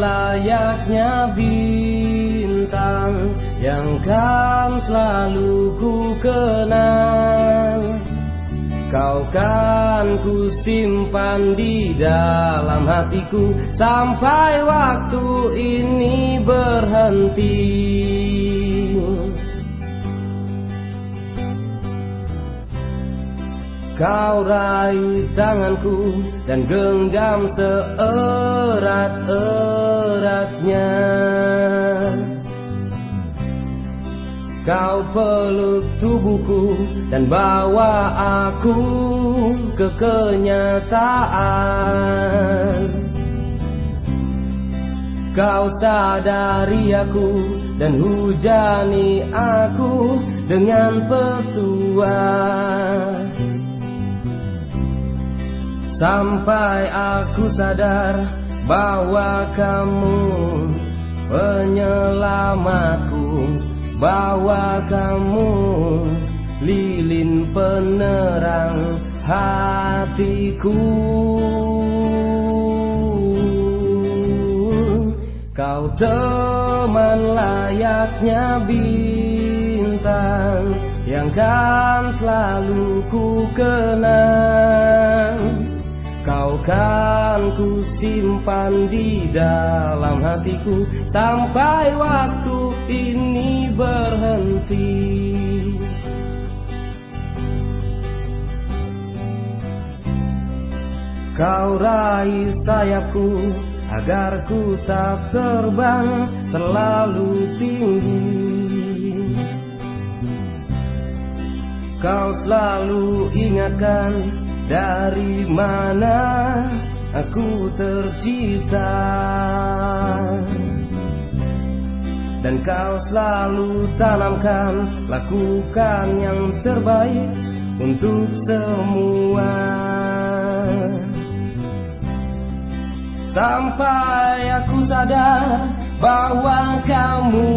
layaknya bintang yang kan selalu ku kenang. Kau kan ku simpan di dalam hatiku Sampai waktu ini berhenti Kau raih tanganku dan genggam seerat-eratnya. Kau peluk tubuhku dan bawa aku ke kenyataan. Kau sadari aku dan hujani aku dengan petuah Sampai aku sadar bahwa kamu penyelamatku Bahwa kamu lilin penerang hatiku. Kau teman layaknya bintang Yang kan selalu ku kenang Kau kan ku simpan di dalam hatiku Sampai waktu ini berhenti. Kau raih sayapku agar ku tak terbang terlalu tinggi. Kau selalu ingatkan dari mana aku tercipta? Dan kau selalu tanamkan Lakukan yang terbaik untuk semua. Sampai aku sadar bahwa kamu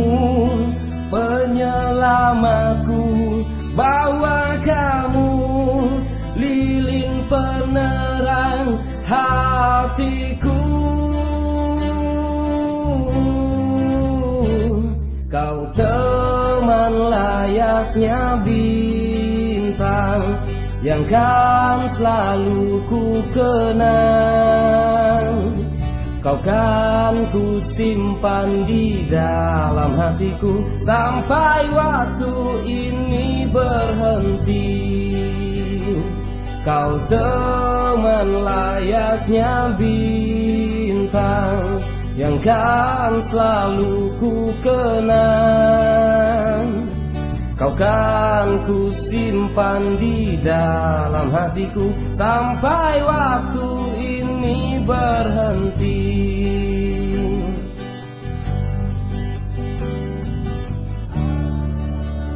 penyelamatku Bahwa kamu penerang hatiku. Kau teman layaknya bintang Yang kan selalu ku kenang. Kau kan ku simpan di dalam hatiku Sampai waktu ini berhenti Kau teman layaknya bintang Yang kan selalu ku kenang. Kau kan ku simpan di dalam hatiku Sampai waktu ini berhenti.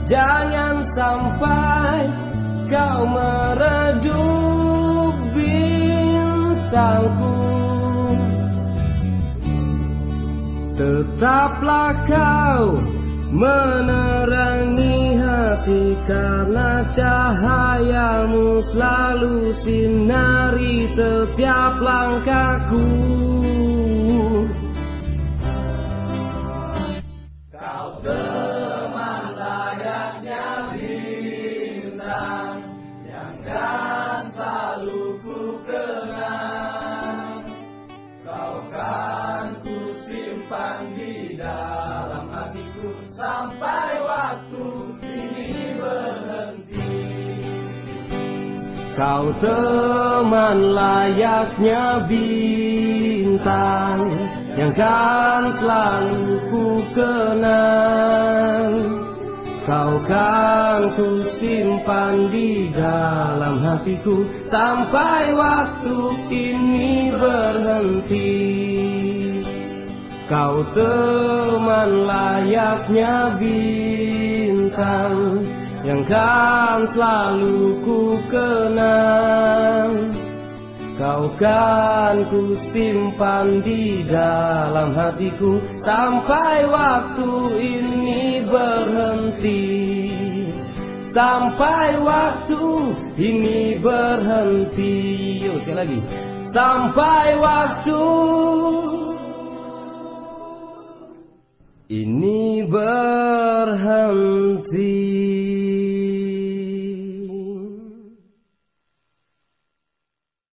Jangan sampai kau meredup bintangku. Tetaplah kau menerangi hati Karena cahayamu selalu sinari setiap langkahku Kau teman layaknya bintang Yang kan selalu ku kenang. Kau kan ku simpan di dalam hatiku Sampai waktu ini berhenti. Kau teman layaknya bintang yang kan selalu ku kenang. Kau kan ku simpan di dalam hatiku Sampai waktu ini berhenti. Sampai waktu ini berhenti. Yuk sekali lagi. Sampai waktu ini berhenti